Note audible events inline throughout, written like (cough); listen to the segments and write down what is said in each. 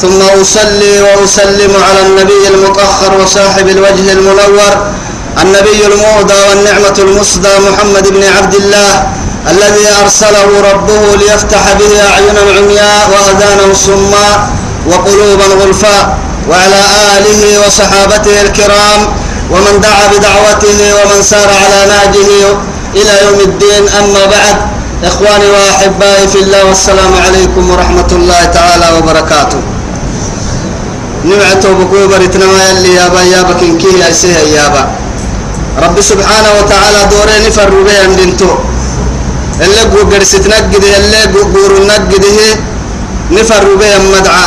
ثم أصلي وأسلم على النبي المطهر وصاحب الوجه المنور النبي المهدى والنعمة المصدى محمد بن عبد الله الذي أرسله ربه ليفتح به أعينا عمياء وأذانا صماء وقلوبا غلفاء وعلى آله وصحابته الكرام ومن دعا بدعوته ومن سار على نهجه إلى يوم الدين. أما بعد إخواني وأحبائي في الله والسلام عليكم ورحمة الله تعالى وبركاته. نمعتو بكو بريتنا ما يلي يابا يابا كنكيه يسيه يابا. رب سبحانه وتعالى دورين فروا بي اندنتو اللي قو قرست نقده اللي قو نقده نفروا بي مدعى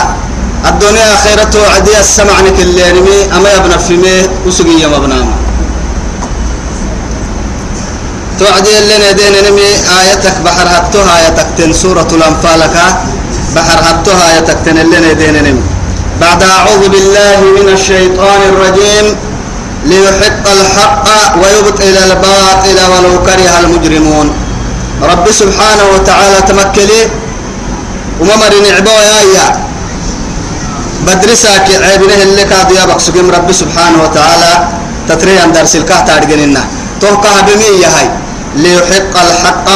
الدنيا خيرته عدي السمع نكلي نمي أما يبنى في ميه وسقي يا مبنامه توعدي اللي ندين نمي آيتك بحر هتوها آيتك تن سورة الأنفال بحر هتوها آيتك تن اللي ندين نمي. بعد أعوذ بالله من الشيطان الرجيم ليحق الحق ويبطل الباطل ولو كره المجرمون. رب سبحانه وتعالى تمكلي وممر نعبو يا يا بدرسك عيبنه اللي كاد يا بقسكم رب سبحانه وتعالى. تتريان درس الكه تارجننا توقع بمية هاي. ليحق الحق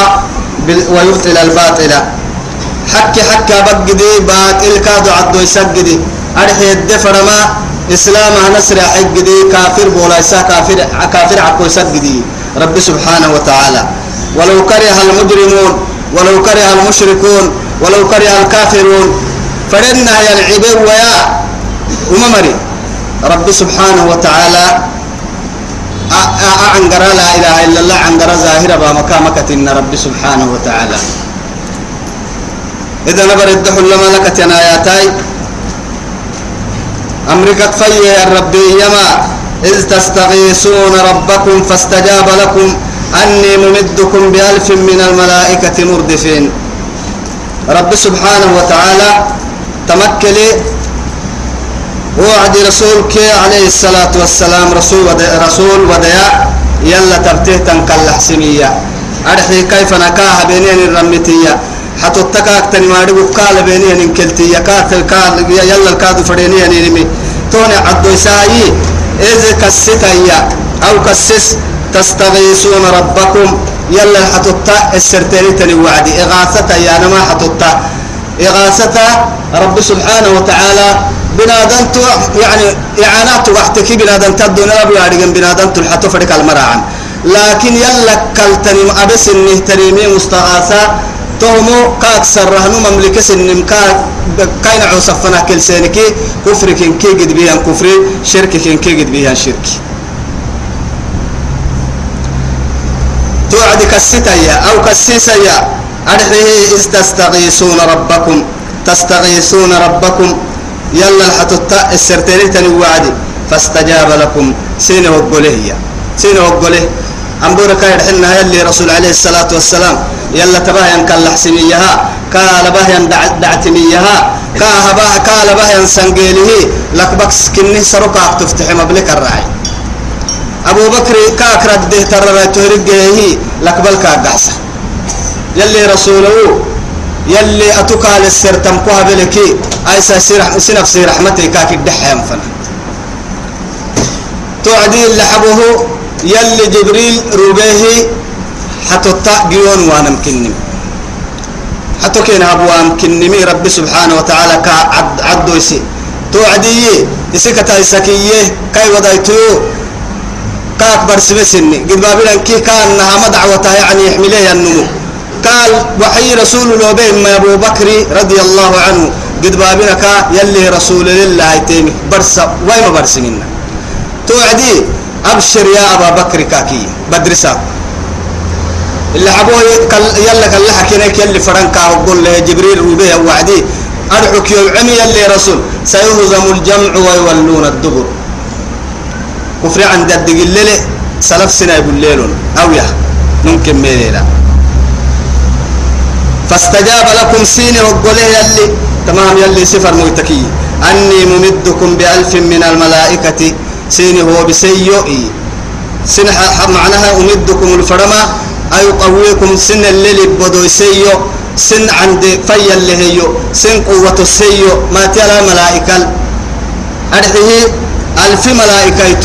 ويبطل الباطل. حك حك بقدي باطل كادو عدو يسجدي أرحي الدفر ما إسلام نسر حقدي كافر بولايسا كافر كافر عكو يسجدي رب سبحانه وتعالى. ولو كره المجرمون ولو كره المشركون ولو كره الكافرون فرنا يا العباد ويا وممري رب سبحانه وتعالى أعنقر لا إله إلا الله عنقر ظاهرة بمكامكة إن رب سبحانه وتعالى. إذا نبر الدحل لما لك آياتاي أمريكا فيه يا ربي يما إذ تستغيثون ربكم فاستجاب لكم أني ممدكم بألف من الملائكة مردفين. رب سبحانه وتعالى تمكلي وعد رسولك عليه الصلاة والسلام رسول ودي رسول وديا يلا تبته تنكل حسمية أرحي كيف نكاها بينين الرمتية حتى التكاك تنماري وقال بينين انكلتية كاتل كال يلا الكادو فرينين نمي توني عدو يسايي إذا كسيتايا أو كسس تستغيثون ربكم يلا حتى السرتيني تني وعدي إغاثة يا نما حتى إغاثة رب سبحانه وتعالى بنادنت يعني إعانات وقتك بنادنت الدنيا بيارجن بنادنت الحتو فرق المراعن لكن يلا كالتنم أبس إنه تريمي مستغاثة تهمو كاك سرهنو مملكة سنم كاك كاين عصفنا كل سنكي كفر كن كي قد بيان كفر شرك كن كي قد بيان شرك. توعد كسيتايا أو كسيسايا. أرحيه إذ تستغيثون ربكم تستغيثون ربكم. يلا الحتوتا السرتيني تنوعدي. فاستجاب لكم. سين وقوله هي سين أمبورا كاير حنا يلي رسول عليه الصلاة والسلام. يلا تباهيا كالله حسميها كال باهيا دعتميها كاها باه كال باهيا سنجيله لك بكس كني سرقا تفتح مبلك الرعي. أبو بكر كاكرد ده ترى تهرجه لك بلكا قحسه يلي رسوله يلي أتوكا للسر تمكوها بلكي. أيسا سنف سي رحمتي كاك الدحيم فنا توعدي اللي حبه يلي جبريل روبيه حتى جيون وأنا مكنم حتى كين أبوان كنمي ربي سبحانه وتعالى كعد عدو يسي. توعدي يسكتا يسكية كاي ودايتو كاك برسمسني قد بابنا كي كان نها دعوتها يعني يحمليه النمو. قال وحي رسول الله بين ما أبو بكر رضي الله عنه. قد بابنك يلي رسول الله تيمي. برسا وين برسمنا توعدي أبشر يا أبا بكر كاكي بدرسا اللي حبوه يلا كان لها كنك يلي فرنكا وقول له جبريل وبيه وعدي. أدعوك يوم عمي يلي رسول. سيهزم الجمع ويولون الدبر. كفر عند الدقلل سلف سنة يقول أو يا ممكن ميليلا. فاستجاب لكم سيني وقوله يلي. تمام يلي سفر مويتكي أني ممدكم بألف من الملائكة. سيني هو بسيئي سن معناها أمدكم الفرما. أي قويكم سن الليل بدو سيو سن عند في اللي هيو سن قوة السيو ما تلا ملائكة. أرحيه ألف ملائكة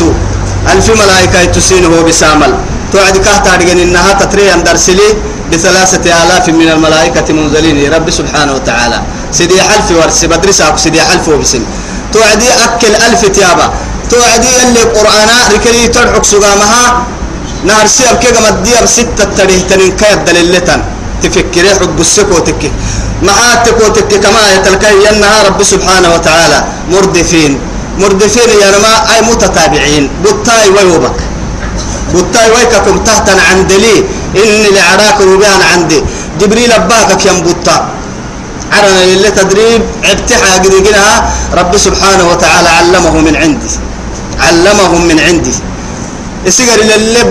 ألف ملائكة سين هو بسامل. توعد كهتا إنها تتري درسلي بثلاثة آلاف من الملائكة منزلين. رب سبحانه وتعالى. سيدي حلف ورس بدرسها سيدي حلف وبسم توعدي أكل ألف تيابا. توعدي اللي قرآن ركلي ترحك سقامها نهر سيب كيغا مديا بستة تريه تنين كيب دليلتن تفكري حب السكوتك معاتك وتك كما يتلقي ينها رب سبحانه وتعالى. مردفين. مردفين يا رما أي متتابعين. بطاي ويوبك. بطاي ويككم تحت عند لي إني لعراك ربان عندي. جبريل أباك كم بطا عرنا اللي تدريب ابتحى قدقنها رب سبحانه وتعالى علمه من عندي. علمهم من عندي. السجر اللي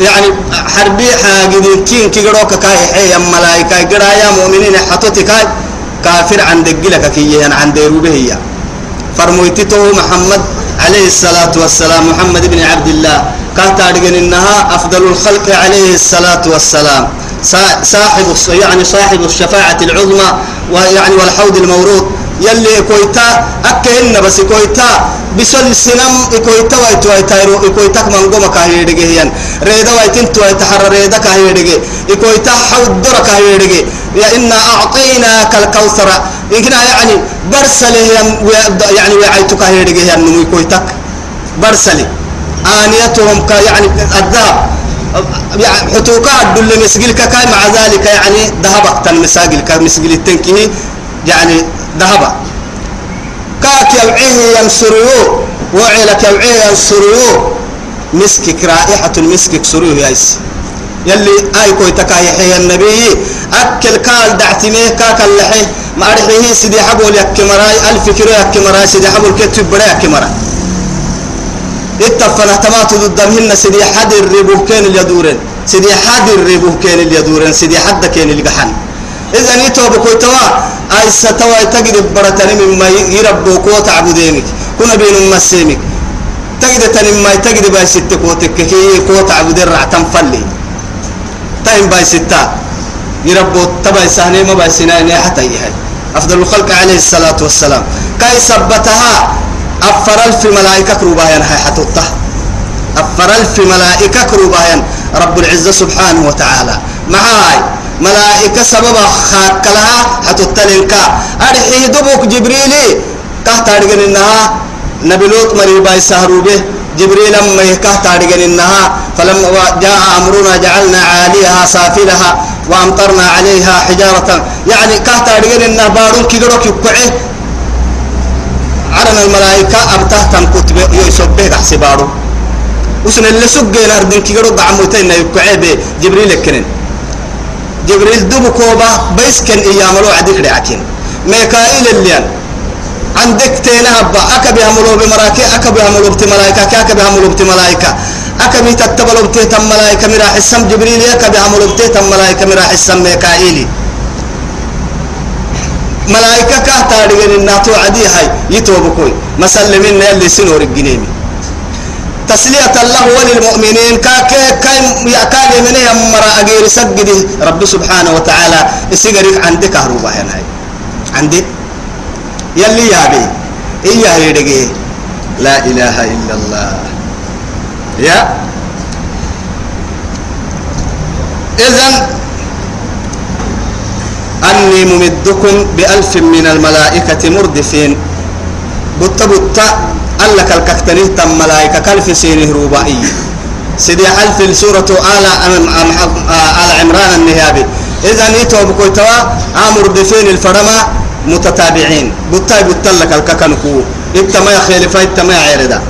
يعني حربي حاجدين كين كي جروك كاي حي ملائكة جرا يا مؤمنين حطوتي كاي كافر عند جلك كي عند روبهية فرمويتته محمد عليه الصلاة والسلام محمد بن عبد الله. كانت إنها أفضل الخلق عليه الصلاة والسلام. صاحب يعني صاحب الشفاعة العظمى ويعني والحوض المورود. يلي كويتا أكهن بس كويتا. بسل سنم كويتا ويت ويتايرو كويتا من قوم كاهيدجه ين ريدا ويتين تو يتحرر ريدا كاهيدجه كويتا حوض در كاهيدجه يا إنا أعطيناك الكوثر. يمكن يعني برسله يعني وعيتك كاهيدجه ين نمي كويتك. برسله آنيتهم يعني الذهب يعني حتوكا الدل مسجل كاي مع ذلك يعني ذهب تن مساجل كمسجل التنكيه يعني ذهب. كاك يوعيه ينصريو وعلك يوعيه ينصريو مسكك رائحة المسك سريو يايس يلي آي كوي تكايحي النبي. أكل كال دعتميه كاك اللحي. ما أرحيه سيدي حبول يك مراي. ألف كيلو يك مراي. سيدي حبول كتب بلا يك مراي اتفنا تمات ضدهن سيدي حد الربوه كان اليدورن سيدي حد الربوه كان اليدورن سيدي حد كان الجحن إذا نيتوا بكوي توا أي ستوا تجد برتني مما يربو كوت عبدينك كنا بين مسيمك. تجد تني ما تجد باي ست كوتك كي كوت عبدين رعتم فلي تايم باي ستا يربو تبا سهني ما باي سنين حتى يهي أفضل الخلق عليه الصلاة والسلام. كاي سبتها أفرل في ملائكة كروبايان هاي حتوته أفرل في ملائكة كروبايان رب العزة سبحانه وتعالى. معاي. ملائكة سبب خاك لها حتوتلنكا أرحي دبوك جبريلي. كهت أرجن إنها نبي لوط مريبا به جبريل أما كهت أرجن إنها فلما جاء أمرنا جعلنا عاليها سافلها وأمطرنا عليها حجارة. يعني كهت أرجن إنها بارون كيدروك يقعه عرنا الملائكة أبته تنكت يسبه حسبارو وسن اللي الأرض كي يرد عموتين يبقى جبريل كنن. جبريل دبو كوبا بيس كان إيام لو عدك رعكين ميكائيل الليان. عندك تينا هبا. أكبي هملو بمراكي أكبي هملو بتملايكا كأكبي هملو بتملايكا. أكبي تتبلو بتيتم ملايكا مراح السم جبريل أكبي هملو بتيتم ملايكا مراح السم ميكائيلي ملائكة كهتا رجل الناتو عدي هاي. يتوبكوي. مسلمين يلي سنور الجنيمي تسلية الله وللمؤمنين. كاك كاي يا كالي من يمرا أجير سجد. رب سبحانه وتعالى السجرك عندك هروبا هنا عندي؟ يلي يا بي. إياه يدقي. لا إله إلا الله. يا. إذن أني ممدكم بألف من الملائكة مردفين. بط بط ألا كالكتنه تم ملائكة كالف سينه روبائي. سيدي ألف سورة آل آل عمران النهابي. إذا نيتو بكويتوا آمر دفين الفرما متتابعين. بطاي بطلك الككنكو. إتما يخيلفا إتما يعردا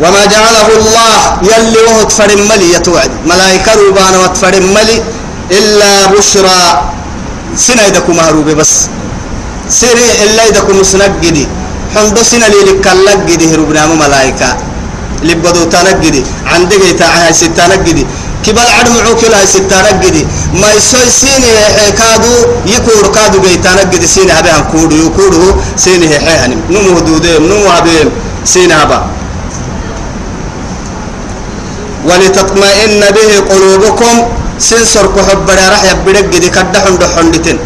وما جعله الله يلي وهد فرملي يتوعد. ملائكة روبانا وتفرملي إلا بشرى. سنة يدكم مهروبة بس. سنة إلا يدكم سنجدي حمد سنة لي لك جدي هربنا ملائكة لبدو تنجدي عندك تاعها ستنجدي كبال عدم كلا ستنجدي ما يسوي سيني كادو يكور كادو جي تنجدي سيني هبه كودو يكودو سيني هي نمو دودهم نمو هبهم سيني هبه ولتطمئن به قلوبكم سنسر كحب راح يبدك دي كدحن دحن دتن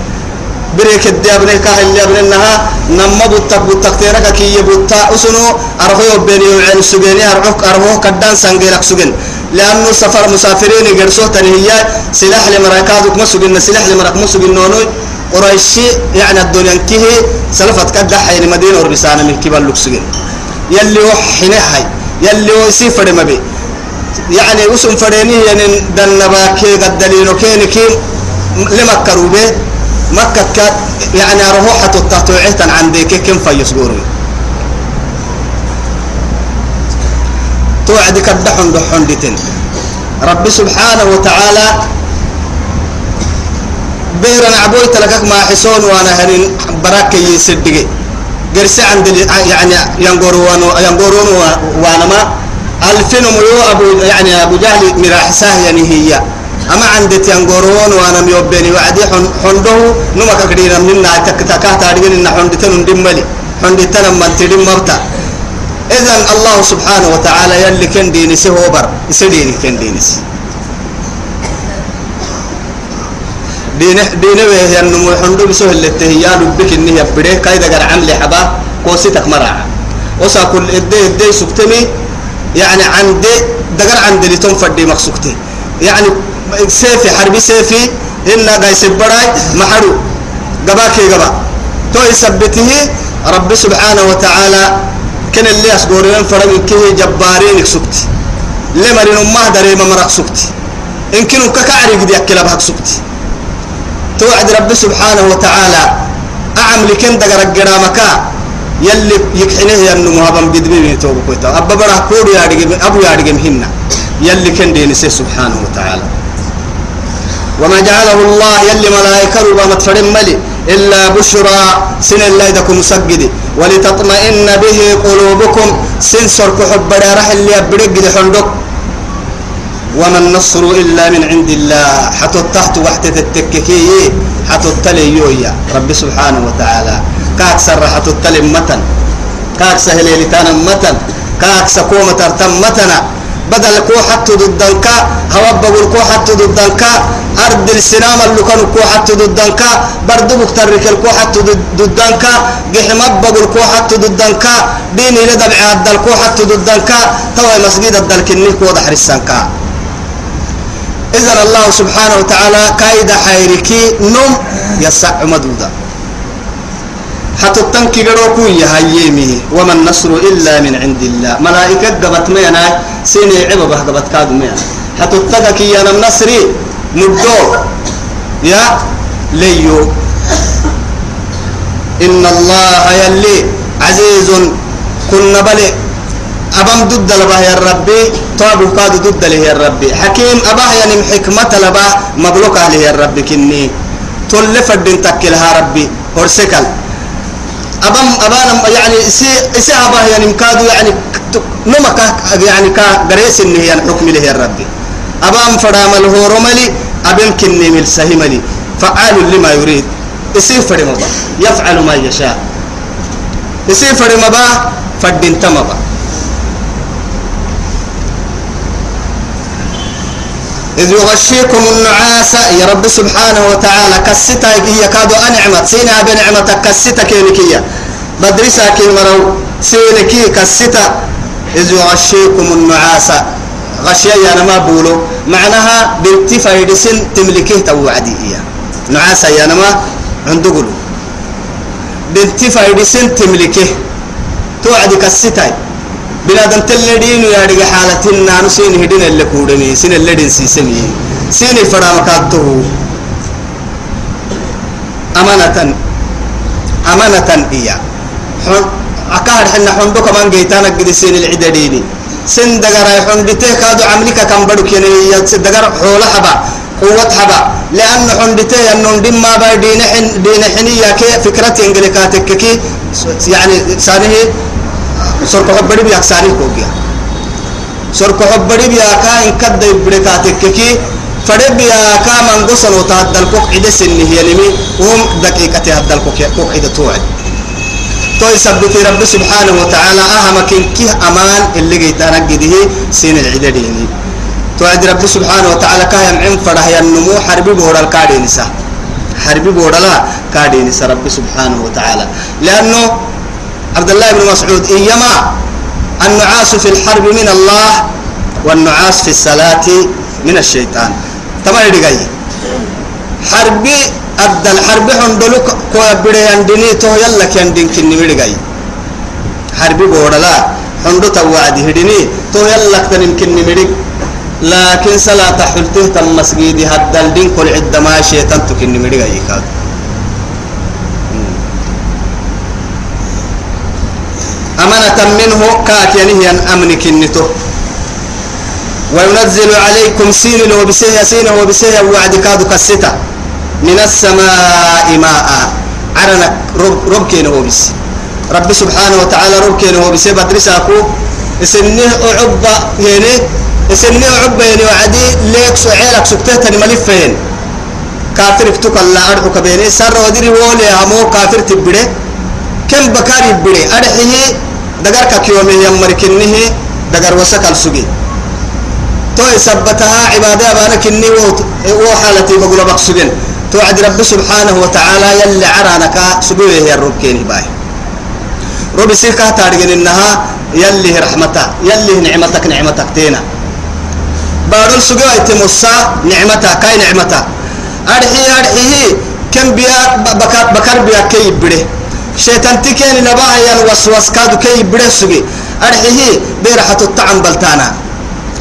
بريك الدابني كاهل اللي ابنها نما بوتك بوتك تيرك كي يبوتا أسنو أرهو بيني وعين سجني أرهو أرهو كدان سانجيلك سجن. لأنه سفر مسافرين يجرسوه تنهيا سلاح لمراكادك مسجن سلاح لمراك مسجن نونوي. قريشي يعني الدنيا انتهي سلفت كدح يعني مدينة وربسانه من كبال لوكسجن يلي وحنا هاي يلي ويسيفر ما بي يعني وسم فريني يعني دنبا كي قد دليلو كين كي لمكة روبي. مكة يعني روحة التطوعية عن ديك كم فيس قوري. توعد كدحن دحن دتن. ربي سبحانه وتعالى بير عبوي تلكك ما حسون وأنا هرين براك يسدقي. قرس عند يعني ينقرون ينقرون وأنا ما. ألفين ميو أبو يعني أبو جهل مراحساه يعني هي أما عند تيانغورون وأنا ميوبيني وعدي حنده نما كقدينا منا تكتكاه تارجين إن حندتنا ندملي حندتنا من تدم مرتا. إذن الله سبحانه وتعالى يلي كان ديني سهوبر يسديني كان ديني دين دين وهي النمو حندو بسوه اللي تهيا لبك إنه يبديه كايدا قر عملي حبا كوسيتك مرعا وسا كل إدي إدي سكتمي يعني عند دقر عند اللي تنفدي مقصوكتي يعني سيفي حربي سيفي إلا قايس براي محرو قباكي قبا. تو يثبته رب سبحانه وتعالى كان اللي أسقورين فرق كيه جبارين سكتي لما رين ما دري ما مرق سكتي إن كانوا ككعري قد يأكل بحق سكتي توعد رب سبحانه وتعالى أعمل كن دقر الجرامك يلي يكحنه ينو مهابا بدبي توبو كويتا. أبا برا يارجم أبو يارجم هنا يلي كن دينسي سبحانه وتعالى. وما جعله الله يلي ملائكة ربما متفرم ملي إلا بشرى سن الله دكم مسجد. ولتطمئن به قلوبكم. سنسر كحب رح اللي أبرق حندق. وما النصر إلا من عند الله. حتى تحت وحدة التككي. حتى التلي يويا. رب سبحانه وتعالى. كاك سرحة التلم متن. كاك سهلي لتانا متن. كاك سكومة ترتم متنا. بدل كو حتى ضدنك. هوا بقول كو حتى ضدنك. أرض السنام اللي كانوا كو حتى ضدنك برضو مكترك الكو حتى ضدنك جحمد بقول كو حتى ضدنك دين إلى دبع عبد الكو حتى ضدنك توا مسجد الدلك النيك وضح رسانك إذن الله سبحانه وتعالى كايد حيركي نم يسع مدودا. حتى التنكي قروكو يهيمي وما النصر إلا من عند الله. ملائكة قبت مينا سيني عببه قبت كادو مينا حتى التنكي يا نصري مدو يا ليو. إن الله يلي عزيز. كنا بلي. أبم ضد لبه يا ربي. طاب كاد ضد له يا ربي. حكيم أباه يعني حكمة لبه مبلوك عليه يا ربي كني. تلف الدين تكلها ربي. هرسكل. أبم أبانا يعني سي سي أباه يعني مكادو يعني نمك يعني كا جريس إنه يعني حكم له يا ربي. أبام فرام الهورملي أبم كني مل سهملي فعال لما يريد. يصير فرم يفعل ما يشاء. يصير فرم با فدين تمبا إذ يغشيكم النعاس يا رب سبحانه وتعالى كستا يكاد أنعمت. سينا بنعمتك كستا كينكية بدرسا كي مرو سينكي كستا إذ يغشيكم النعاس. غشيا أنا ما بولو. معناها بنت فايدسن تملكيه توعدي إياه. نعاس يا أنا ما عندقلو. بنت فايدسن تملكيه توعدي كستا بلادن تلدين يا رجع حالتنا نسين هدين اللي كودني سين اللي سيسني سين فرامكاته أمانة أمانة إياه. أكاد حنا حندو كمان جيتانا قد سين العدديني. سن دقرا حندته كادو عملك كم بدو كيني دقر حول حبا قوة حبا. لأن حندته أنه دم ما با دين حن دين حنية كي فكرة إنجليكاتك كي يعني سانه سرق حبري بيكساني كوجيا سرك حبري بيا كا إن كد بركاتككي فرب يا كا من قصن وتهدل كوك عدة سنه يلمي وهم دقيقة هدل كوك كوك عدة توعد تو يثبت رب سبحانه وتعالى أهم كي أمان اللي جيتانا قده سين العدديني توعد رب سبحانه وتعالى كاهم عم فرح النمو حربي بورا الكادي نسا. حربي بورا لا كادي نسا رب سبحانه وتعالى. لأنه عبد الله بن مسعود إيما النعاس في الحرب من الله والنعاس في الصلاة من الشيطان. تمام دقاي حربي أدى الحرب حندلوك كوي بدي يندني تو يلا كان دين كني بدقاي حربي بورا لا حندو توعد هدني تو يلا كتن كني بدق لكن صلاة حلته تم مسجد هدى الدين كل عدة ما شيطان تكني بدقاي كاد. أمانة منه كاتينه أن أمنك النتو وينزل عليكم سين وبسيه سين وبسيه وعد كادو كستا من السماء ماء. عرنا رب, رب كين هو بس. رب سبحانه وتعالى رب كين هو بس بدرساكو إسنه عبا يعني إسنه عبا يعني وعدي. ليك سعيلك سكتة ملفين كافر افتك الله أرحك بيني. سر ودري وولي همو كافر تبري. كم بكار يبري. أرحيه. دقر كيومي يمركنه دقر وسك السجي تو يثبتها عبادة بانك إني وحالتي بقول بقصدين. توعد رب سبحانه وتعالى يلي عرانك سبوه يا الرب كيني باي. رب سيكا تارجن إنها يلي رحمته يلي نعمتك نعمتك تينا. بارل سجوا يتمسا نعمتها كاي نعمتها أرحي أرحيه كم بيا بكر بكر بيا كي بره. شيطان تكين نباه ين وسوس كادو كي بره سجي أرحيه بيرحة الطعم بلتانا.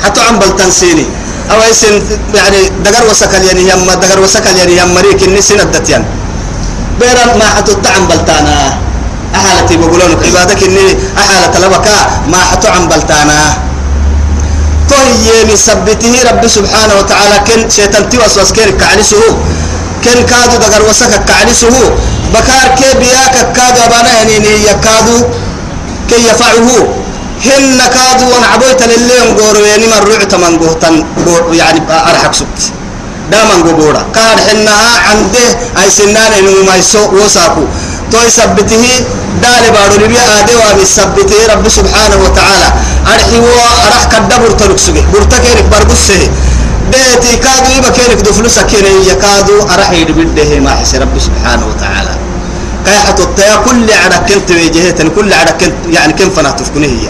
حتى عم بلتان سيني. أو يسن يعني دقر وسكال يعني يم دقر وسكال يعني يم مريك إني سنة دتيان بيرا ما حتى تعم بلتانا. أحالتي بقولون عبادك إني أحالة لبكا. ما حتى عم بلتانا. توي مثبته رب سبحانه وتعالى. كن شيطان توسوس كن كعنسه كن كادو دقر وسك كعنسه بكار كي بياك كادو أبانا يعني يكادو. كي يفعه. هن كادو ونعبويت لليون قورو يعني من رعت من قوتن يعني أرحك سبت. دامن قبورا كان حنها عنده أي سنان إنه ما يسوء وساكو. تو يثبته دال بارو لبيا آدي وابي ثبته رب سبحانه وتعالى. أرحي هو أرح كدبر تلقسوه برتكيرك برقسه بيتي كادو يبا كيرك دو فلوسا كيري. يكادو أرح يدبده ما حسي رب سبحانه وتعالى. كي حتوتيا كل عرق كنت ويجهتن كل عرق كنت يعني كم فنا تفكنه هي.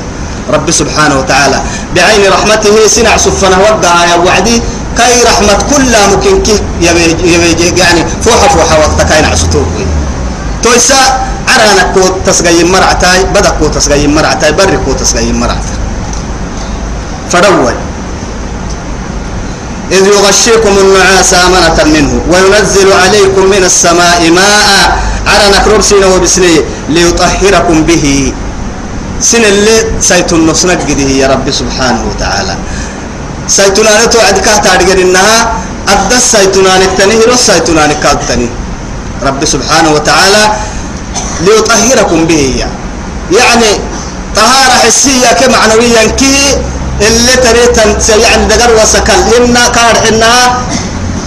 رب سبحانه وتعالى. بعين رحمته سنع سفنا وقع يا وعدي كي رحمة كل ممكن كي يعني فوحة فوحة وقت كاين عسطوه تويسا عرانا كو تسغي مرعتاي بدا كو تسغي مرعتاي بري كو تسغي مرعتاي. فدول. إذ يغشيكم النعاس أمنة منه وينزل عليكم من السماء ماء. عرانا كروب سينا وبسني ليطهركم به. سن اللي سيتون نصنق يا رب سبحانه وتعالى. سيتونان توعد كهتا عدقر إنها أدى السيتونان التنيه رو السيتونان كالتني رب سبحانه وتعالى ليطهركم به يعني طهارة حسية كمعنويا كي اللي تريتن يعني دقر وسكل إن كار إنها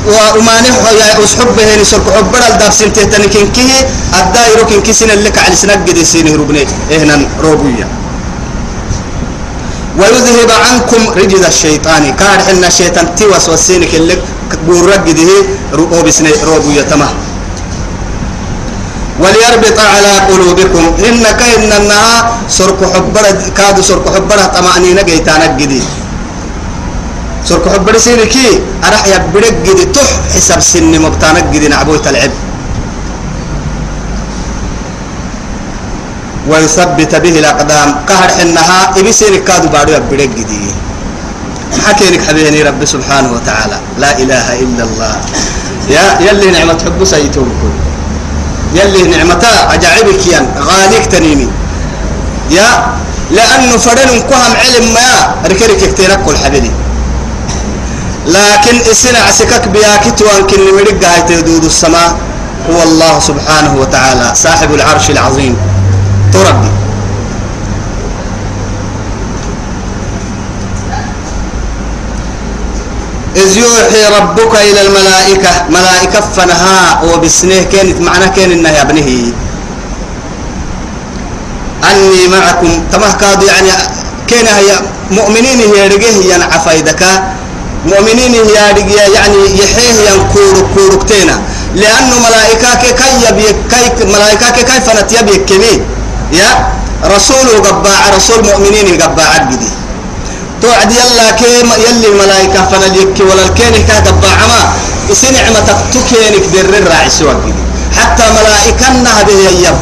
وأمانح يا أصحب به نسرق عبر الداب سنته تنكين كي الدائر كن كسن اللي كعلي سنجد سينه ربني إهنا روبيا ويذهب عنكم رجز الشيطان كار إن الشيطان توس وسينك اللي بورجده رؤوب سنة روبيا تمام. وليربط على قلوبكم إن كأن النها سرق حبرة كادو سرق حبرة طمأنينة جيتانا جديد سرق حبرة سينكي أرح يبرق جديد تح حسب سن مبتانا جديد نعبوت العب ويثبت به الأقدام. قهر إنها إبي سينك كادو بارو يبرق جديد حكينك حبيني رب سبحانه وتعالى. لا إله إلا الله. يا يلي نعمة حب سيتوبكم يلي نعمتا أجعبك ين غاليك تنيمي يا لأنه فرن كهم علم ما ركرك كتيرك كل حبيبي لكن السنة عسكك بياكت وانكن مرق هاي تدود السماء هو الله سبحانه وتعالى صاحب العرش العظيم. إذ يوحي ربك إلى الملائكة ملائكة فنها وبسنه كانت معنا كان إنها يا ابنه. أني معكم تمه كاد يعني كان هي مؤمنين هي رجيه ينع فايدك مؤمنين هي رجيه يعني يحيه ينكور كوركتينا لأنه ملائكة كي يبي كي ملائكة كيف نتيبي كمي. يا؟ رسول قباع رسول مؤمنين قباع جدي توعد يلا كيم يلي الملائكة فنليك ولا الكين كا قباع ما. نعمة تكينك در الراعي سوى حتى ملائكة به يب.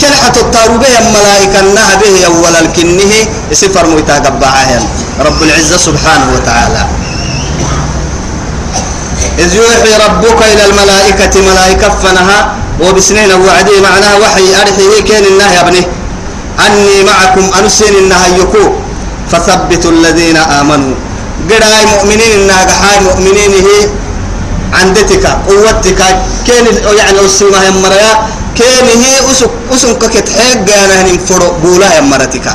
كن حتى التاروبة ملائكة به ولا الكنه سفر ميتا قباعها رب العزة سبحانه وتعالى. إذ يوحي ربك إلى الملائكة ملائكة فنها وبسنين وعدي معناها وحي أرحيه كان النهي يا ابني. أني معكم أنسين النهي يكو. فثبتوا الذين آمنوا. قرأي مؤمنين إنها قحاي مؤمنين هي. عندتك قوتك كان يعني أسمها يمريا كان هي أسك أسك كتحيق أنا هنفرق بولا يمرتك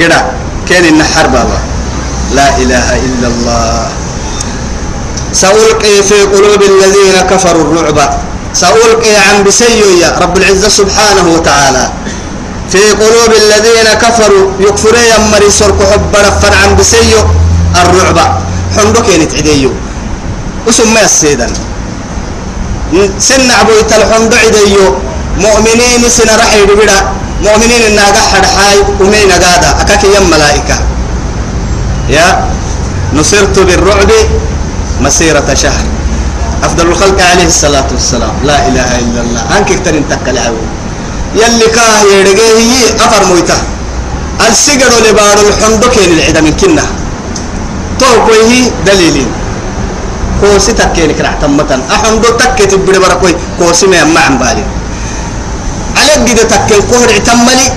قرأ كان النحر بابا. لا إله إلا الله. سألقي في قلوب الذين كفروا الرعب. سألقي عن بسيو يا رب العزة سبحانه وتعالى. في قلوب الذين كفروا يكفروا يمري سرق حب رفر عن بسيو الرعب. حمدك ينتعديو وسمى السيدا سن عبويت الحمد عديو. مؤمنين سن رحي بدا مؤمنين الناقة حرحاي ومين قادا أكاك يم ملائكة. يا نصرت بالرعب مسيرة شهر. أفضل الخلق عليه الصلاة والسلام. لا إله إلا الله. أنك أكتر انتك العوي يلي كاه يرقيه أفر مويته. السجر لبار الحمدك العدا من كنا توقيه دليلين كوسي تكين كرع تمتن. أحمدو تكي تبدي بركوي كوسي ما يمع بالي. على قد تكين كهر تملي.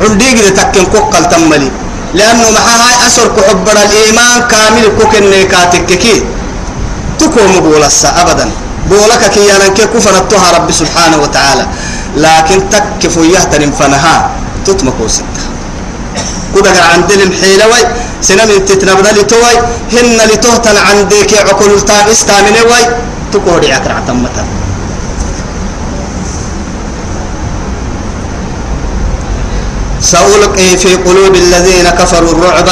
عندي قد تكين كوكل تملي. لأنه معها أسر كحبر الإيمان كامل كوكن كاتككي تكون بولسا أبدا. بولك كي أنا كي كفر رب سبحانه وتعالى. لكن تكفو يهتن فنها. تتمكو ستة. كده عند المحيلة وي سنة من تتنبنا لتوي هن لتهتن عندك عقل التام استامنة وي تكوري عكرع سألقي في قلوب الذين كفروا الرعب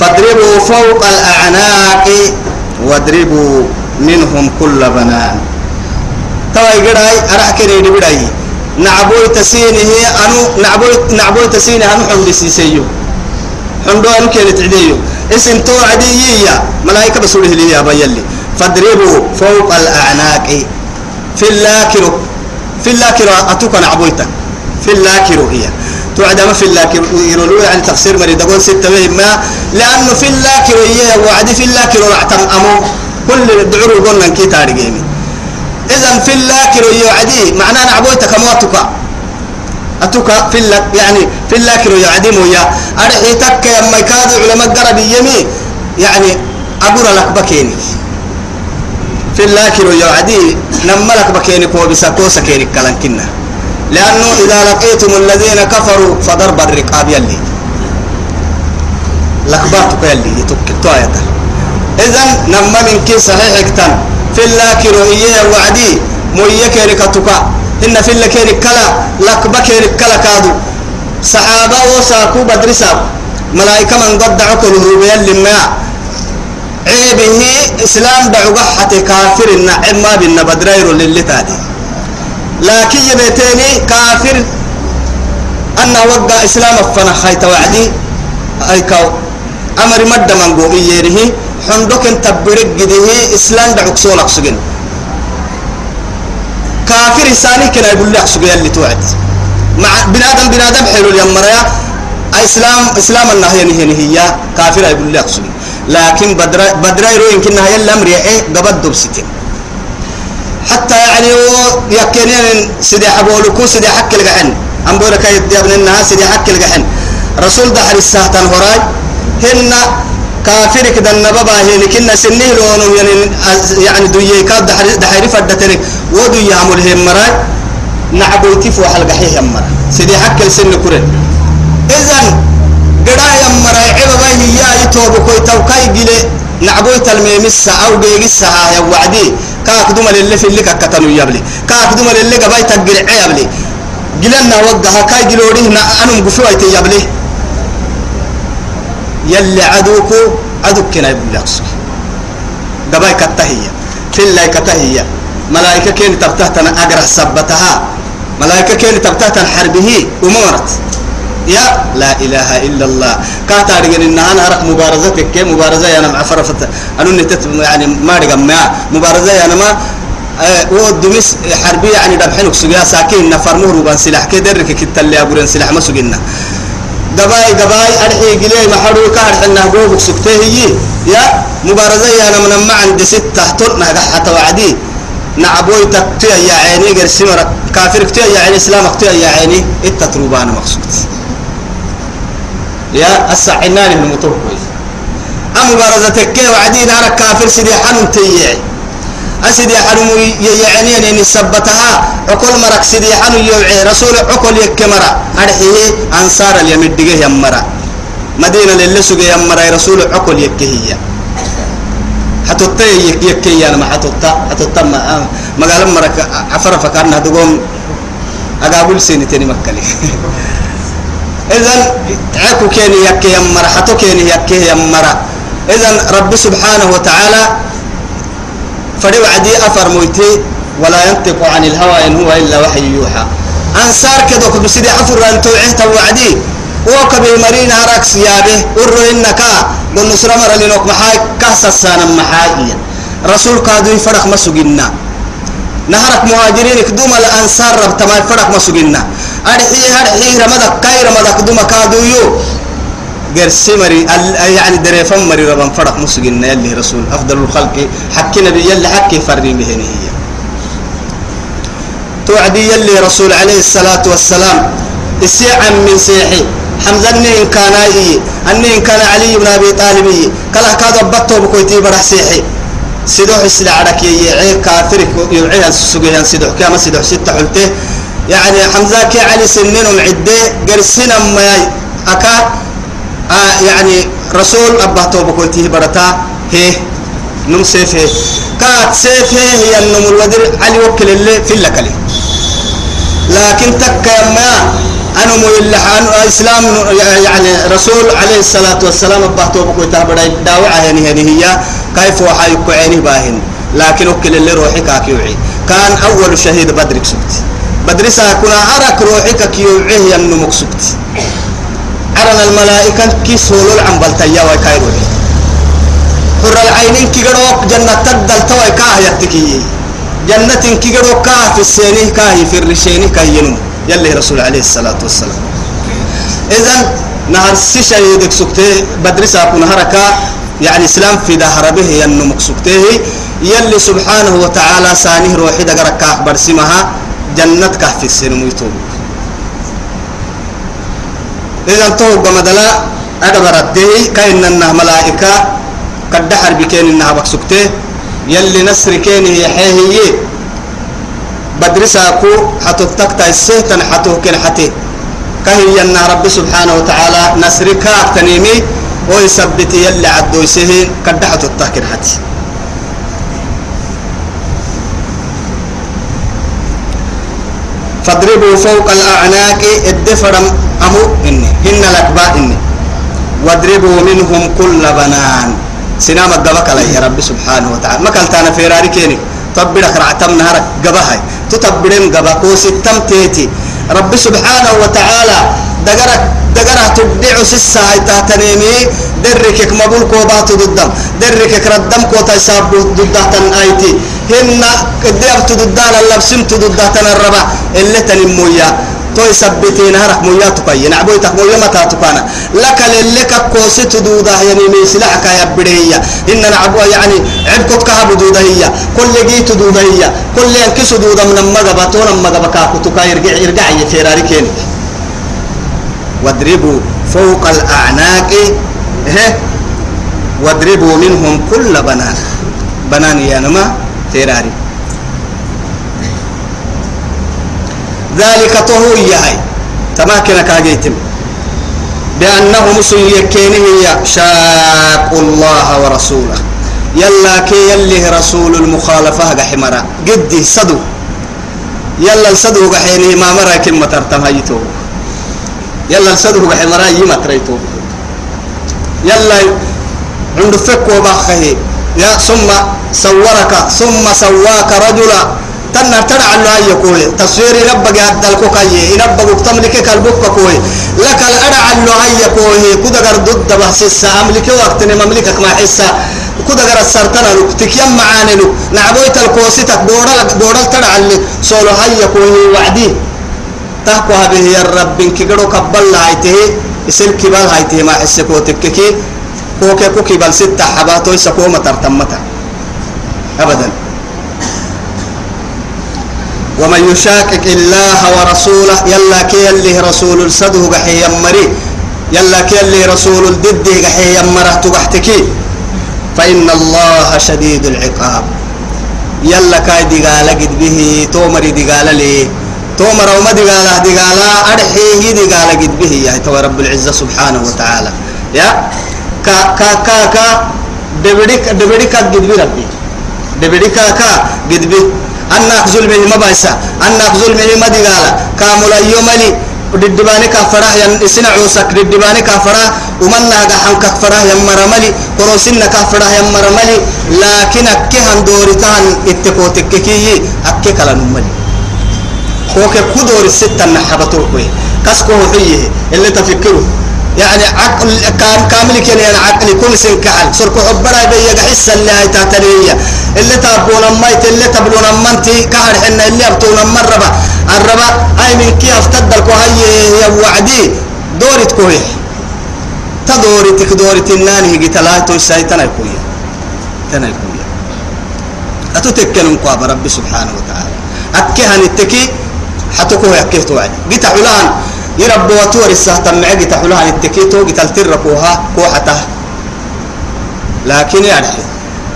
فاضربوا فوق الأعناق واضربوا منهم كل بنان. تواي قرأي أراك ريدي بدأي. نعبوي تسينه أنو نعبوي نعبوي تسينه أنو حمد سيسيو. حمدو أنو كانت عديو اسم تو عديية ملائكة بسوله لي يا بيلي فاضربوا فوق الأعناق. في اللاكرو في اللاكرو أتوك نعبويتك في اللاكرو هي. توعد ما في اللاكر يقولوا يعني تفسير مريض. أقول ستة ما لأنه في اللاكر هي وعد في اللاكر رعتم أمو. كل الدعور قلنا كي تارجيني إذا في اللاكر يعدي معناه نعبويتك موتك أتوك. في اللاك يعني في اللاكر يعدي مويا. أرحيتك يما يكاد علماء قرب يمي. يعني أقول لك بكيني. في اللاكر يعدي نملك بكيني كو بسكوسا كيني كلام كنا لأنه إذا لقيتم الذين كفروا فضرب الرقاب يلي. لكباتك يلي يتوكتوا آياتا إذا نما من كي صحيح اكتن. في الله كروهية وعدي موية كيركتك إن في الله كيرك كلا لكبا كيرك كلا كادو. صحابة وساكو بدرسا ملائكة من قد دعوك الهروبية لما عيبه إسلام حتى كافر النعم ما بنا بدرير للي تادي لكن يبتيني كافر أن وقع إسلام فنا خيط وعدي. أي كاو. أمر مد من قومي يره حندك تبرك جده. إسلام دعوك سولك سجن كافر إنساني كنا يقول لك سجن اللي توعد. مع بنادم بنادم حلو اليمريا إسلام إسلام النهي نهي نهي كافر يقول لك سجن لكن بدر بدر يروين كنا هي الأمر إيه؟ قبض دبستين حتى يعني يكنين سيدي حبولكو سيدي حك الجحن أم بقولك يا أبن الناس سيدي حك الجحن رسول دحر الساعة هراي هن كافر كده النبابة هي لكن سنه لونه يعني يعني دوية كاد دحر دحر فدتني. ودو يعمل هم مراي. نعبو تفو حلقة هي هم مرا سيدي حك السن كورن إذن قدا يا مراي. عبا هي يتوب كوي توكاي جلي نعبوي تلميمسا أو جيجسا يا وعدي. كاك دوما للي في اللي كتنو يبلي كاك دوما للي قباي تقل عيبلي جلنا وقها كاي جلوريه أنا مقفوي تيبلي يلي عدوكو عدوك كنا يقول لك قباي كتهية الله كتهية ملائكة كين تبتهتنا أقرأ سبتها ملائكة كين تبتهتنا حربه ومرت يا لا إله إلا الله. كاتا رجل إن أنا أرق مبارزتك كي مبارزة أنا مع فرفت. أنا نتت يعني ما رجع ما. مبارزة أنا ما أه ودمس حربية يعني دبحنك سجيا ساكين نفر مهرو بان سلاح. كدرك كت اللي أبورن سلاح ما سجينا. قباي قباي أرحي قلي محرو كار حنا قوبك سكته هي. يا مبارزة أنا من ما عندي ستة ترنا حتى وعدي. نعبوي تكتيا يا عيني غير سمرة كافر كتيا يا عيني إسلام كتيا يا عيني. التتروبان مقصود. يا السعنان من مطور كويس أم مبارزتك كي وعدي نارك كافر سيدي حنون تيعي أسيدي حنو يعني أن سبتها. عقل مرك سيدي حنو يوعي. رسول عقل يكمرا أرحيه أنصار اليمين دقيه يمرا مدينة للي سوغي يمرا رسول عقل يكهية. حتوتا يكي أنا ما حتوتا. حتوتا ما مقال مرك عفر فكرنا تقوم أقابل سينتين مكالي. (laughs) إذن عكو كيني يكي يمرا حتو كيني يكي يمرا. إذن رب سبحانه وتعالى فدي وعدي أفر مويتي ولا ينطق عن الهوى إن هو إلا وحي يوحى. أنصار كدوك بسيدي حفر أن توعيه وعدي وكبي مرين هراك سيابه ورو إنك قل نصر مر لنوك محاي كاسا سانا محاي. رسول كادو فرق مسوقنا. نهرك مهاجرين كدوم الأنصار رب تمام فرق مسوقنا. أرحي أرحي رمضك كاي رمضك دوما كادو يو غير سمري يعني دريفم مري ربان فرق مسجنا يلي رسول. أفضل الخلق. حكي نبي يلي حكي فري مهنه هي. توعدي يلي رسول عليه الصلاة والسلام. السيعة من سيحي. حمزة إن كان أي أني إن كان علي بن أبي طالب. كلا كاد بطه بكويتي برح سيحي. سيدوح السلع عرك يعي كافر يعيها السجيان سيدوح كما سيدوح ستة حلته. يعني حمزة كي علي سنين ومعدة قرسنا ما أكا آه يعني رسول أبا توبة كنتي برتا هي نم سيفه. كات سيفه هي النم الودر علي وكل اللي في اللكلي. لكن تك ما أنا مو إلا إسلام يعني رسول عليه الصلاة والسلام أبا توبة كنتي برتا داوعة يعني هي كيف وحي كعيني باهن. لكن وكل اللي روحي كاكيوعي كان أول شهيد بدرك سبتي بدري ساكنا عرك روحك كيوعيه ينمك سبتي عرنا الملائكة كي سولو العنبل تيا وكايرو حر العينين كي قروك جنة تدل توي كاه يتكي. جنة كي قروك كاه في السيني كاه في الرشيني كاه ينم يلي رسول عليه الصلاة والسلام. إذن نهر سيشا يدك سكته بدرسا كن هركا يعني إسلام في دهر به ينمك سكته يلي سبحانه وتعالى سانه روحي دقرك أخبر سمها جنة كاه في السيني ويتوبك إذا تو بمدلا أدبرته كأن إنها ملائكة قد دحر بكين إنها بكسكته يلي نسر كين هي حيه بدرساكو حتو تكتا السهتن حتو كن حتي. كهي أن رب سبحانه وتعالى نسرك تنيمي ويثبت يلي عدو يسهين قد حتو التاكن حتي. فاضربوا فوق الأعناق الدفرم أمو إني هن الأكباء إني. واضربوا منهم كل بنان. سنام الدبك يا رب سبحانه وتعالى. ما كنت أنا في راري كيني تبرك رعتم نهارك قبهاي. تتبرم قبكو ستم تيتي. رب سبحانه وتعالى دقرك دقرك تبدع سسا هاي تنيمي دركك مبول كوبات ضدم دركك ردم كوتا ساب ضدتن ايتي هن قدام تضدان اللبسم تضدتن الربع اللي تنمويا. توي سبتين هرك مويا تقين عبويتك مويا متى تقانا لك للك كوسي تدودا يعني ميسلعك يا بديهية إن نعبوا يعني عبكت كهب دودا هي كل جيت دودا هي كل ينكس دودا من المغبة تون المغبة كاكتوكا يرجع يرجع يفيراري كينك واضربوا فوق الأعناق إيه؟ واضربوا منهم كل بنان. بنان يا نما فيراري ذلك طهو يهي تماكن كاجيتم. بأنهم سيكينه شاقوا الله ورسوله. يلا كي يلي رسول المخالفة حمرا قد صدو. يلا الصدو حينه ما مرا كلمة ترتم هيتو يلا الصدو حمرا يما تريتو. يلا عند فك وبخه يا ثم صورك ثم سواك رجلا. تنا ترى الله يقول. تصوير ربك هذا الكوكاي ربك تملك كالبوك كوي لك الأرع الله يقول. كذا قرد ضد بحث الساعة ملك وقت مملكك ما حسا. كذا قرد السرطان لك تكيم معاني لك نعبويت الكوسيتك بورا بورا ترى اللي. سولو هاي يقول. وعدي. تحكوا به يا رب قدو كبل هايته يسير كبال هايته ما حسكو تككي كوكي كوكي بل ستة حباتو يسكو مترتمتا أبدا. ومن يشاكك الله ورسوله يلا كي اللي رسول السده قحي يمري يلا كي اللي رسول الدد قحي يمره تقحتكي. فإن الله شديد العقاب. يلا كاي دقالة قد به تومري دقالة لي. تومر وما دقالة دقالة أرحيه دقالة قد به يا تو رب العزة سبحانه وتعالى. يا؟ كا كا كا كا دبديك دبديك قد به ربي. دبديك كا قد به. أنك ظلمه ما بايسا. أنك ظلمه ما دقالا. كامل يوملي ددباني كفراه ين سنع عوسك. ددباني كفراه ومن ناقا حن كفراه يمر ملي قروسين كفراه يمر ملي لكن أكيهن دورتان إتكوتك كي أكي كلا كوكي كدور الستة نحبتوه كوي. كسكو حيه اللي تفكره يعني عقل كان كامل كان يعني عقل كل سن كحل. سرك حبنا بيجا حس اللي هاي تاتريه اللي تابون مايت اللي تبلون مانتي. كهر حنا اللي ابتون مربا. الربا هاي من كي افتدلكو هاي يا وعدي. دورت كوي تدورتك دورت الناني هي تلاتو الشيطان كوي. تنا كوي. أتتكلم قاب ربي سبحانه وتعالى. أكهن التكي حتكو يكيتو وعدي قلت علان يربو وتور السهتم معي تحلوها التكيتو قتل تركوها كوحته. لكن يعني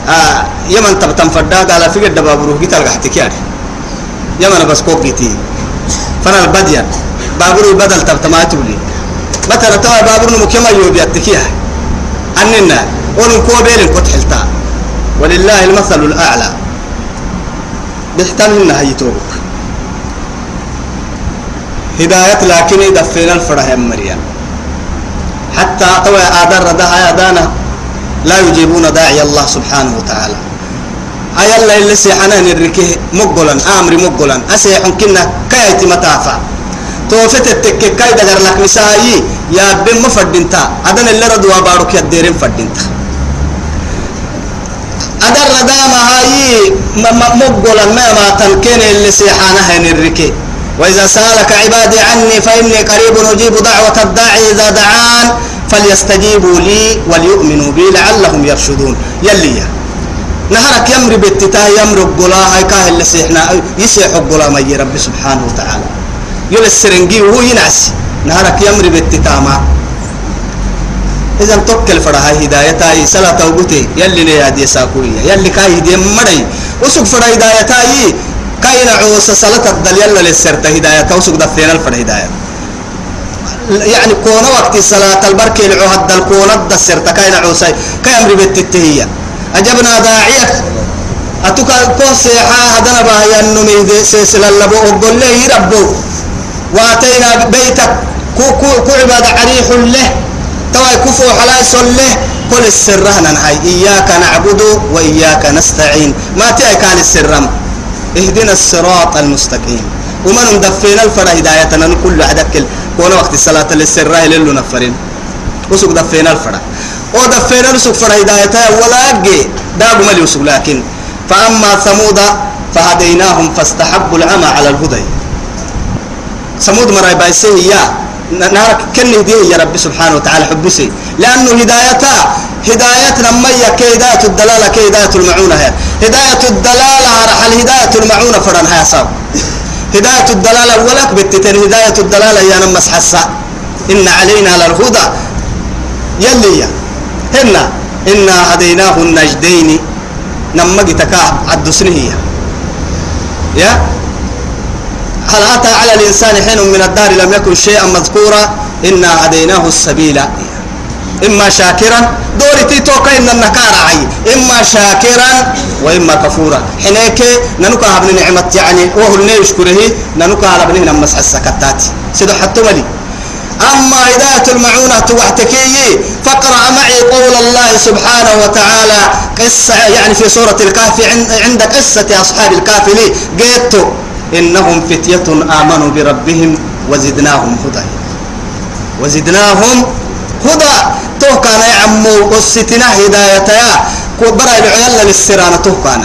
آه يمن تب تنفدا قال في قد بابرو قتل قحتك يعني يمن بس كوك جتي فانا البديان بابرو بدل تب تماتولي مثلا توا بابرو مكما يوبي التكيه أننا ونكو كوبين كتحلتا ولله المثل الأعلى. بيحتمل إنها يتوبك. هداية لكن يدفين الفرح مريم. حتى طوى آدار ردها آدانا لا يجيبون داعي الله سبحانه وتعالى. أي الله اللي سيحنان الركه مقبلا آمري مقبلا. أسيحن كنا كايتي متافا. توفت التك كاي دغر لك مسايي يا بن مفدنتا. أدن اللي ردوا بارك يديرين فدنتا. أدر رداما هاي مقبلا ما ما تنكين اللي سيحانها الركه وإذا سألك عبادي عني فإني قريب أجيب دعوة الداعي إذا دعان فليستجيبوا لي وليؤمنوا بي لعلهم يرشدون. يلي. نهرك يمر بالتتاه يمر قلا هاي كاه اللي سيحنا يسيح قلا ما رب سبحانه وتعالى. يل السرنجي وهو ينعس. نهرك يمر بالتتاه ما. إذا توكل فرها هدايتاي سلا توبتي يلي لي ساكوية. يلي كاي هدي مري. وسوق فرها هدايتاي كاين عوس صلاة الدليل للسرت هداية توسق دفين الفر هداية. يعني كون وقت صلاة البركة العهد الكون الدسرت كاين عوس كاين أمر بالتتهية أجبنا داعيك أتوكا سيحا هدنا باهي النمي سلسلة اللبو أقول له ربو. واتينا بيتك. كو كو كو عباد عريح له. تواي كفو حلاس له. كل السر هاي إياك نعبد وإياك نستعين. ما تأي كان السرم اهدنا الصراط المستقيم. ومن دفينا الفرا هدايتنا كل عدك كون وقت الصلاة للسراء للو نفرين. وسوق دفينا الفرا ودفينا نسوق فرا هدايتها ولا أجي داب ملي وسوق لكن فأما ثمود فهديناهم فاستحبوا العمى على الهدى. ثمود مراي بايسه يا نارك كن هديه يا رب سبحانه وتعالى حبسي. لأنه هدايتها هداية لما كيدات الدلالة كيدات المعونة هي. هداية الدلالة رحل هداية المعونة فرن هيا صاب هداية الدلالة ولك بتتر هداية الدلالة يا نمس حسا. إن علينا للهدى. يلي هنا إنا هديناه النجدين نما جتكا عدسنه هي يا. هل أتى على الإنسان حين من الدار لم يكن شيئا مذكورا؟ إنا هديناه السبيل. إما شاكرا دورتي توكا إن النكار عي إما شاكرا وإما كفورا. حينيك ننكا ابن نعمة يعني وهو يشكره ننكا على ابن نعمة السكتات. سيدو حتى ملي. أما هداية المعونة توحتكي فاقرأ معي قول الله سبحانه وتعالى. قصة يعني في سورة الكهف عند قصة أصحاب الكهف لي. قيت إنهم فتية آمنوا بربهم وزدناهم هدى. وزدناهم هدى. تو كان يعمو قصتنا هداية يا كبرى العيال للسرانة تو كان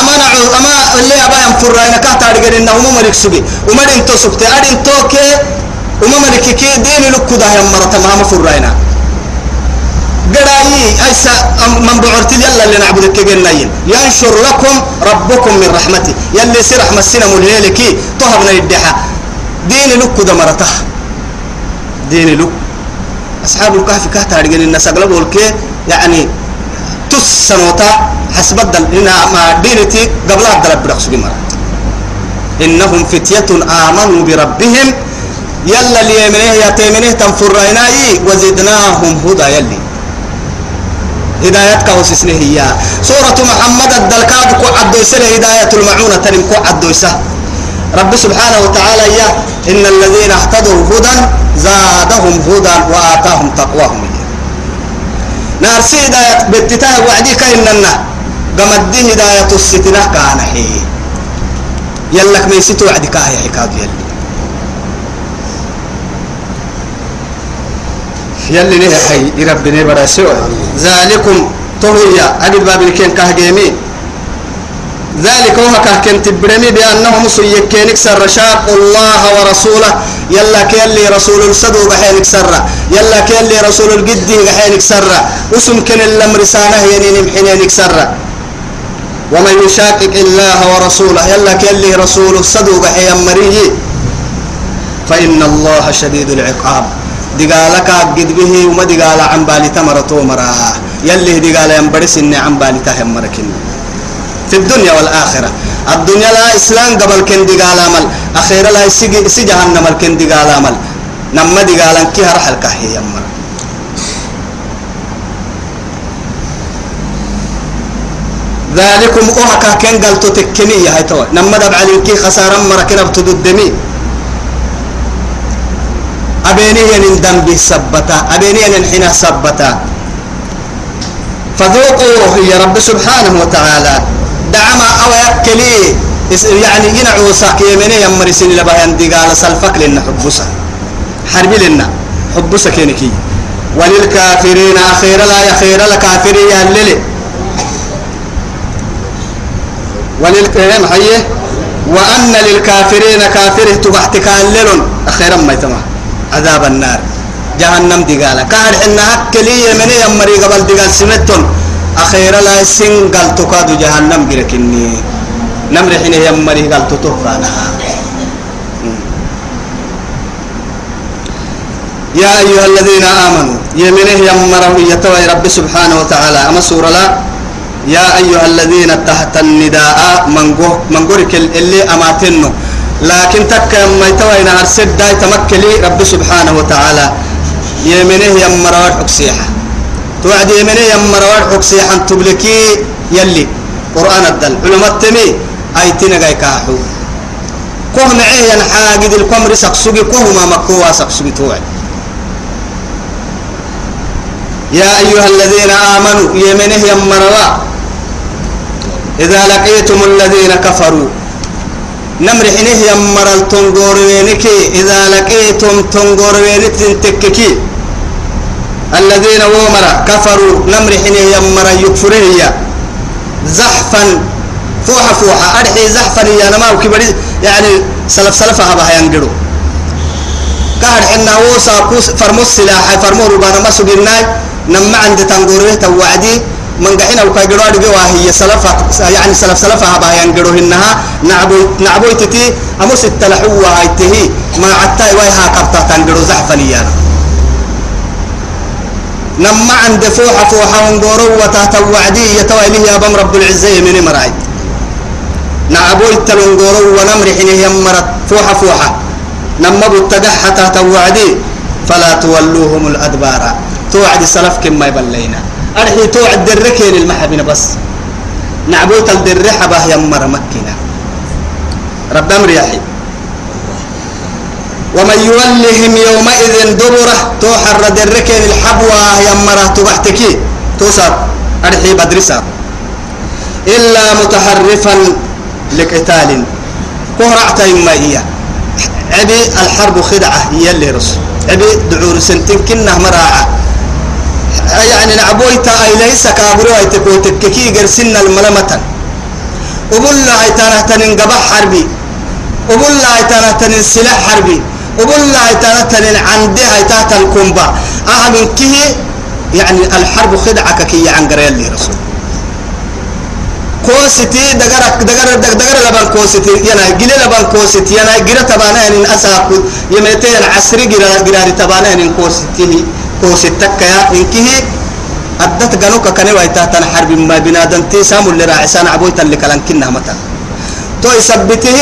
أما نعو أما اللي أبا ينفر أنا كهتا أرجع إنهم ملك سبي. ومدين تو سبتي. أدين توكي وما ملك كي دين لك ده يا مرة ما مفر أنا. قراي أيسا من بعرت يلا اللي نعبد كجناين ينشر لكم ربكم من رحمته يلي سير رحمة السنة ملهلك طهبنا يدحى دين لك ده مرته دين لك أصحاب الكهف كهتا أرجع إن سقلبوا الكي يعني تسنوتا حسب الدل هنا ما دينتي قبل الدرب برخص بمرة. إنهم فتية آمنوا بربهم. يلا اللي يمنه يا تيمنه تنفريناي وزدناهم هدى يلي. هدايتك وسسنه هي سورة محمد الدلكاد كو عدو هداية المعونة تنم كو عدو رب سبحانه وتعالى يا إن الذين اهتدوا هدى زادهم هدى وآتاهم تقواهم. نارسي هداية بتتاه وعدي كإننا قمد هداية الستنة كان حي يلك ميسيتو وعدي كاهي حكاد يلي. يلي ليه حي يربني براسو ذلكم تهيا أجد باب الكين كهجيمي ذلك هو كهكن تبرمي بأنهم سيكينك سر شاق الله ورسوله. يلا كيلي رسول الصدو بحينك سر يلا كيلي رسول القدي بحينك سر وسم كن الأمر سانه ينين بحينك سر ومن يشاقق الله ورسوله. يلا كيلي رسول الصدو بحين مريه. فإن الله شديد العقاب. دقالك قد به وما دقال عن بالي تمرتو مرا يلي دقال ينبرس إني عن بالي تهم مركن. في الدنيا والآخرة. الدنيا لا إسلام قبل كن دقال عمل أخيرا لا سي جهنم الكن دقال عمل نما دقال كي هرح الكهي يمر ذلكم أوهكا كن قلتو تكني هاي تو نما دبع كي خسارا مركنا بتددمي أبيني ينندم به سبتا. أبيني ينحنا سبتا. فذوقوا يا رب سبحانه وتعالى. دعما أو يكلي يعني ينعو ساك يمني يمرسين لبهان دي قال سلفك لنا حبسا حرب لنا. حبسا كينكي وللكافرين أخير لا يخير الكافرين يهللي وللكافرين حيه وأن للكافرين كافره تبحتك الليل أخيرا ما يتمه عذاب النار. جهنم دقالة كهر حنا هكلي يمني يمري قبل دقال سمتون أخيرا لا سنقل تقاد جهنم قركني. نمر حين يمري قال تتوفانا يا أيها الذين آمنوا يمنه يمره يتوى رب سبحانه وتعالى. أما سورة لا يا أيها الذين تحت النداء من قرك اللي أماتنه. لكن تك ما يتوى أرسل داي تمكلي رب سبحانه وتعالى. يمنه يمرار حكسيحة توعد يمنه يمرار حكسيحة تبلكي يلي. قرآن الدل. علماء التمي أي تنقى كاحو. كوه معيه ينحاقد الكمر سقسوقي كوه ما مكوا سقسوقي توعد. يا أيها الذين آمنوا يمنه يمروا إذا لقيتم الذين كفروا نمر حينه يمر التنقور وينك إذا لقيتم تنقور وينك تككي الذين ومر كفروا نمر حينه يمر يكفره زحفا فوحة فوحة. أرحي زحفا يا نما وكبري. يعني سلف سلفها بها ينقروا كهر حنا هو ساكوس فرموس سلاح فرمو ربانا ما سجناي. نما عند تنقوره توعدي. من قحنا وكاجروا دقوا وهي سلفة يعني سلف سلفها بها ينقروا إنها نعبو نعبو تتي. أمس التلحوا هايته ما عتاي ويها كبتا تنقروا زحفا يانا نما عند فوحة فوحة ونقوروا وتحت وعدي يتواليه يا بم رب العزة من مراي نعبو التلونغورو ونمر حينه يمرت فوحة فوحة نمبو التقح حتى توعدي فلا تولوهم الأدبار. توعد سلف كما يبلينا. أرحي توعد دركين المحبين بس. نعبو تلدرحة به يمر مكنا رب أمر يحي ومن يولهم يومئذ دبره توحر دركين الحبوة يمره تبحتكي. توسر أرحي بدرسا إلا متحرفا لقتال. كهرعت إما هي. عبي الحرب خدعة هي اللي رسول عبي دعور سنتين كنا مراعة. يعني نعبويتا أي ليس كابرو أي تكوتككي قرسنا الملمة وقول له أي تنهتن قبح حربي. وقول له أي تنهتن سلاح حربي. أي تنهتن عندها تحت الكومبا أهم كه يعني الحرب خدعة كي عن قرية اللي رسول. كوستي دغرك دغر دغر لبان كوستي ينا جيل لبان كوستي ينا جيل تبانا ان أساق يمتين عصر جيل جيل تبانا ان كوستي كوستك يا انكه أدت جنوك كان ويتا تن حرب ما بنادم تسام اللي راعسان عبويتا اللي كلام كنا متى. تو يثبته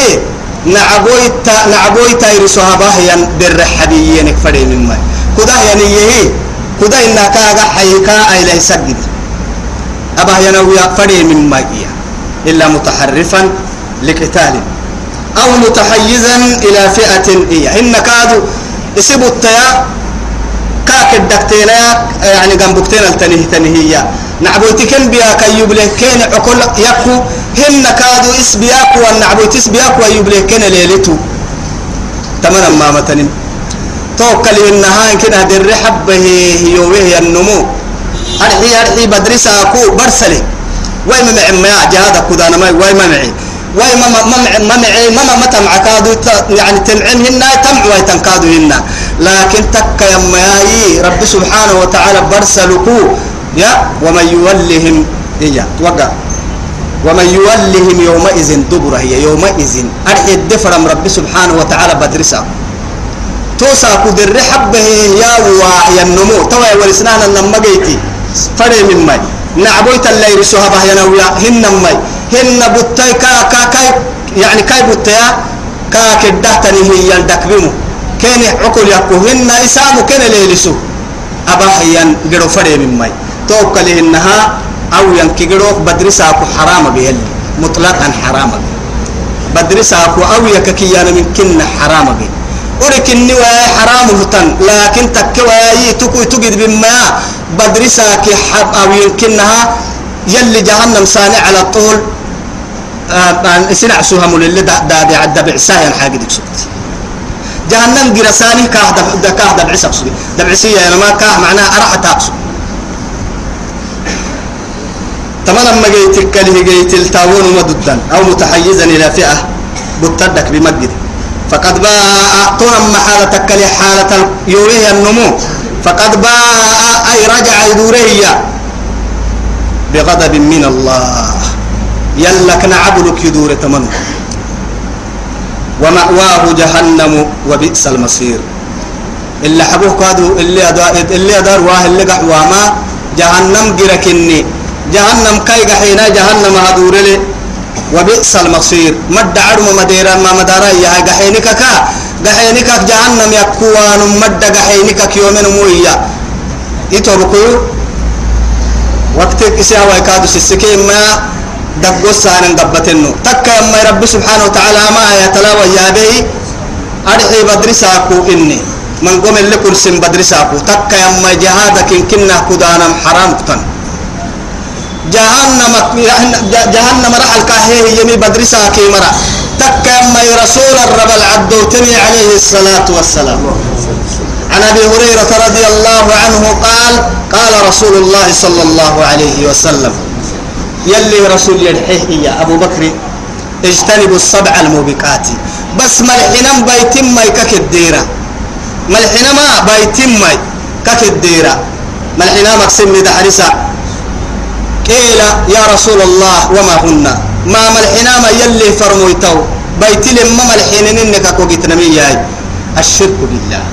نعبويتا نعبويتا يرسوها باهيا در حبيينك فري من ما كدا يعني يهي كدا إنك أجا حيكا أيله سجد أبا ينوي فري من ما إلا متحرفا لقتال. أو متحيزا إلى فئة إيه إن كادوا يسيبوا التيا كاك الدكتينا يعني جنبكتين التنيه تنهية نعبوتكن بيا كيوب كين عقل يكو هن كادوا إسبياك والنعبوت اسبياك ويوب كين ليلتو. تمام ما متنين. توكل إنها إن كنا در حبه يوه النمو أرحي أرحي بدرسا كو برسلي. واي ما معي جهاد كودانا ما واي ما معي واي ما ما ما معي ما ما تمع كادو يعني تمعن هنا تمع تنكادو هنا. لكن تك يا ماي رب سبحانه وتعالى برسلكو. يا ومن يولهم. إيا وقع ومن يولهم يومئذ دبره هي يومئذ أرحي الدفر رب سبحانه وتعالى بدرسا. توسا كدر حبه يا ويا النمو توا ورسنانا لما جيتي فري من ماي. نعبويت اللي يرسوها به ينويا هن ماي. هن بطي كا كا كاي. يعني كاي بطيا كا كده تني هي يلدك بمو عقل يكو. هن إسامو كان ليلسو. أبا جرو فري من ماي. توكل إنها أو ينكي جرو بدرساكو حرام بهل مطلقا حرام بدرساكو أو يككيانا من كن حرام به. وركني ويا حرام هتن. لكن تكواي تكو تجد بما بدرسك حب أو يمكنها يلي جهنم صانع على طول آه سنع سهم اللي دا دا دا دا بعسايا حاجة ديك سبت جهنم جرساني كاه دا كاه دا بعسا بسوي دا بعسية أنا ما كاه معناها أرح تاقصو تمام لما جيت كله جيت التاون مددا أو متحيزا إلى فئة بتدك بمجد. فقد باء طرم حالتك لحالة يوريه النمو. فقد باء أي رجع يدوريه بغضب من الله. يلك نعبدك يدور تمنه ومأواه جهنم وبئس المصير. اللي حبوه كادو اللي أدار اللي واه اللي قحواما جهنم جركني. جهنم كاي قحينا جهنم هدور لي. وبئس المصير. مد عرم مديرا ما مدارا يا قحينك كا. قحينك جهنم يكوان مد قحينك يومين مويا. يتركوا وقتك إسيا ويكادو سسكي ما دقو سان قبتنو تكا يما رب سبحانه وتعالى ما يتلاوى يا بي. أرحي بدرساكو إني. من قوم اللي كرسم بدرساكو. تكا يما جهادك كنا كدانا حرام كتن. جهنم جهنم رح الكاهيه يمي بدرسها كي مرة تكا يما رسول الرب العبدوتني عليه الصلاة والسلام. عن أبي هريرة رضي الله عنه قال قال رسول الله صلى الله عليه وسلم يلي رسول يدحيه يا أبو بكر اجتنبوا السبع الموبقات. بس ملحنا بيتم ما يكك الديره ملحنا ما بيتم ما كك الديره ملحنا مقسم دحرسا قيل يا رسول الله وما هن؟ ما ملحنا ما يلي فرمويتو بيت لما ملحين انك كوكيت نمي الشرك بالله.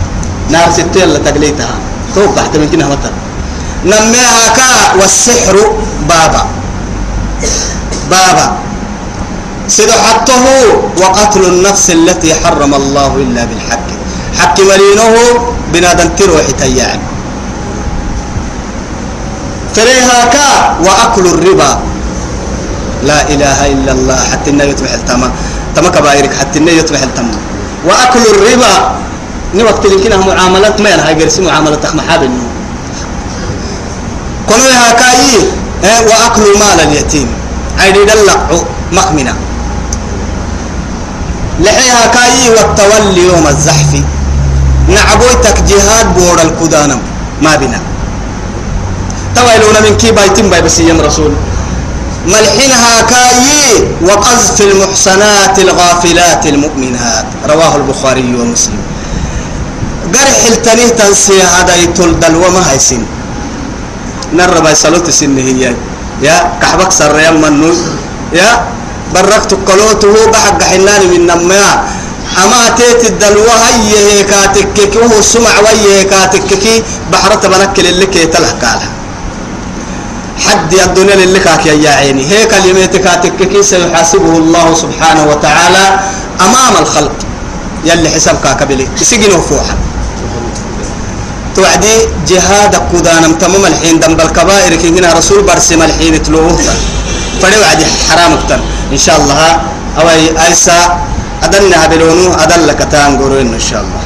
نار ستة اللي تقليتها. توقع تحت من نميها كا والسحر بابا. بابا. سيدو حطه وقتل النفس التي حرم الله إلا بالحق. حق ملينه بنادم تروح تيان فريها كا وأكل الربا. لا إله إلا الله حتى النبي يتبح التما تما كبائرك حتى النبي يتبح التما وأكل الربا. ني وقت لكنها معاملات ما ينهى قرسي معاملة محاب النوم كنوا هكاي آه وأكل مال اليتيم. عيدي دلقوا مخمنا. لحيها كاي والتولي يوم الزحف. نعبويتك جهاد بور الكدانم. ما بنا. تويلون من كي بايتم باي بس رسول. ملحنها كاي وقذف المحصنات الغافلات المؤمنات. رواه البخاري ومسلم. قرح التنيه تنسي هذا يتلدل وما هيسن نرى باي سلوت سن هي. يا كحبك سر يا منو يا بركت قلوته بحق حنان من نما أما تيت الدلوة هي هيكاتك وهو سمع وهي هيكاتك بحرة بنكل اللي كي تلحقالها حد الدنيا اللي كاك يا عيني. هي كلمتك تككي سيحاسبه الله سبحانه وتعالى أمام الخلق. يلي حساب كاكبلي يسجنه فوحا توعدي جهادك كودانم تمام الحين. دم بالكبائر كي هنا رسول برسم الحين تلوه. فلو عدي حرامك تن إن شاء الله. أو أيسا. أدلنا بلونو. أدلك تانقرون إن شاء الله.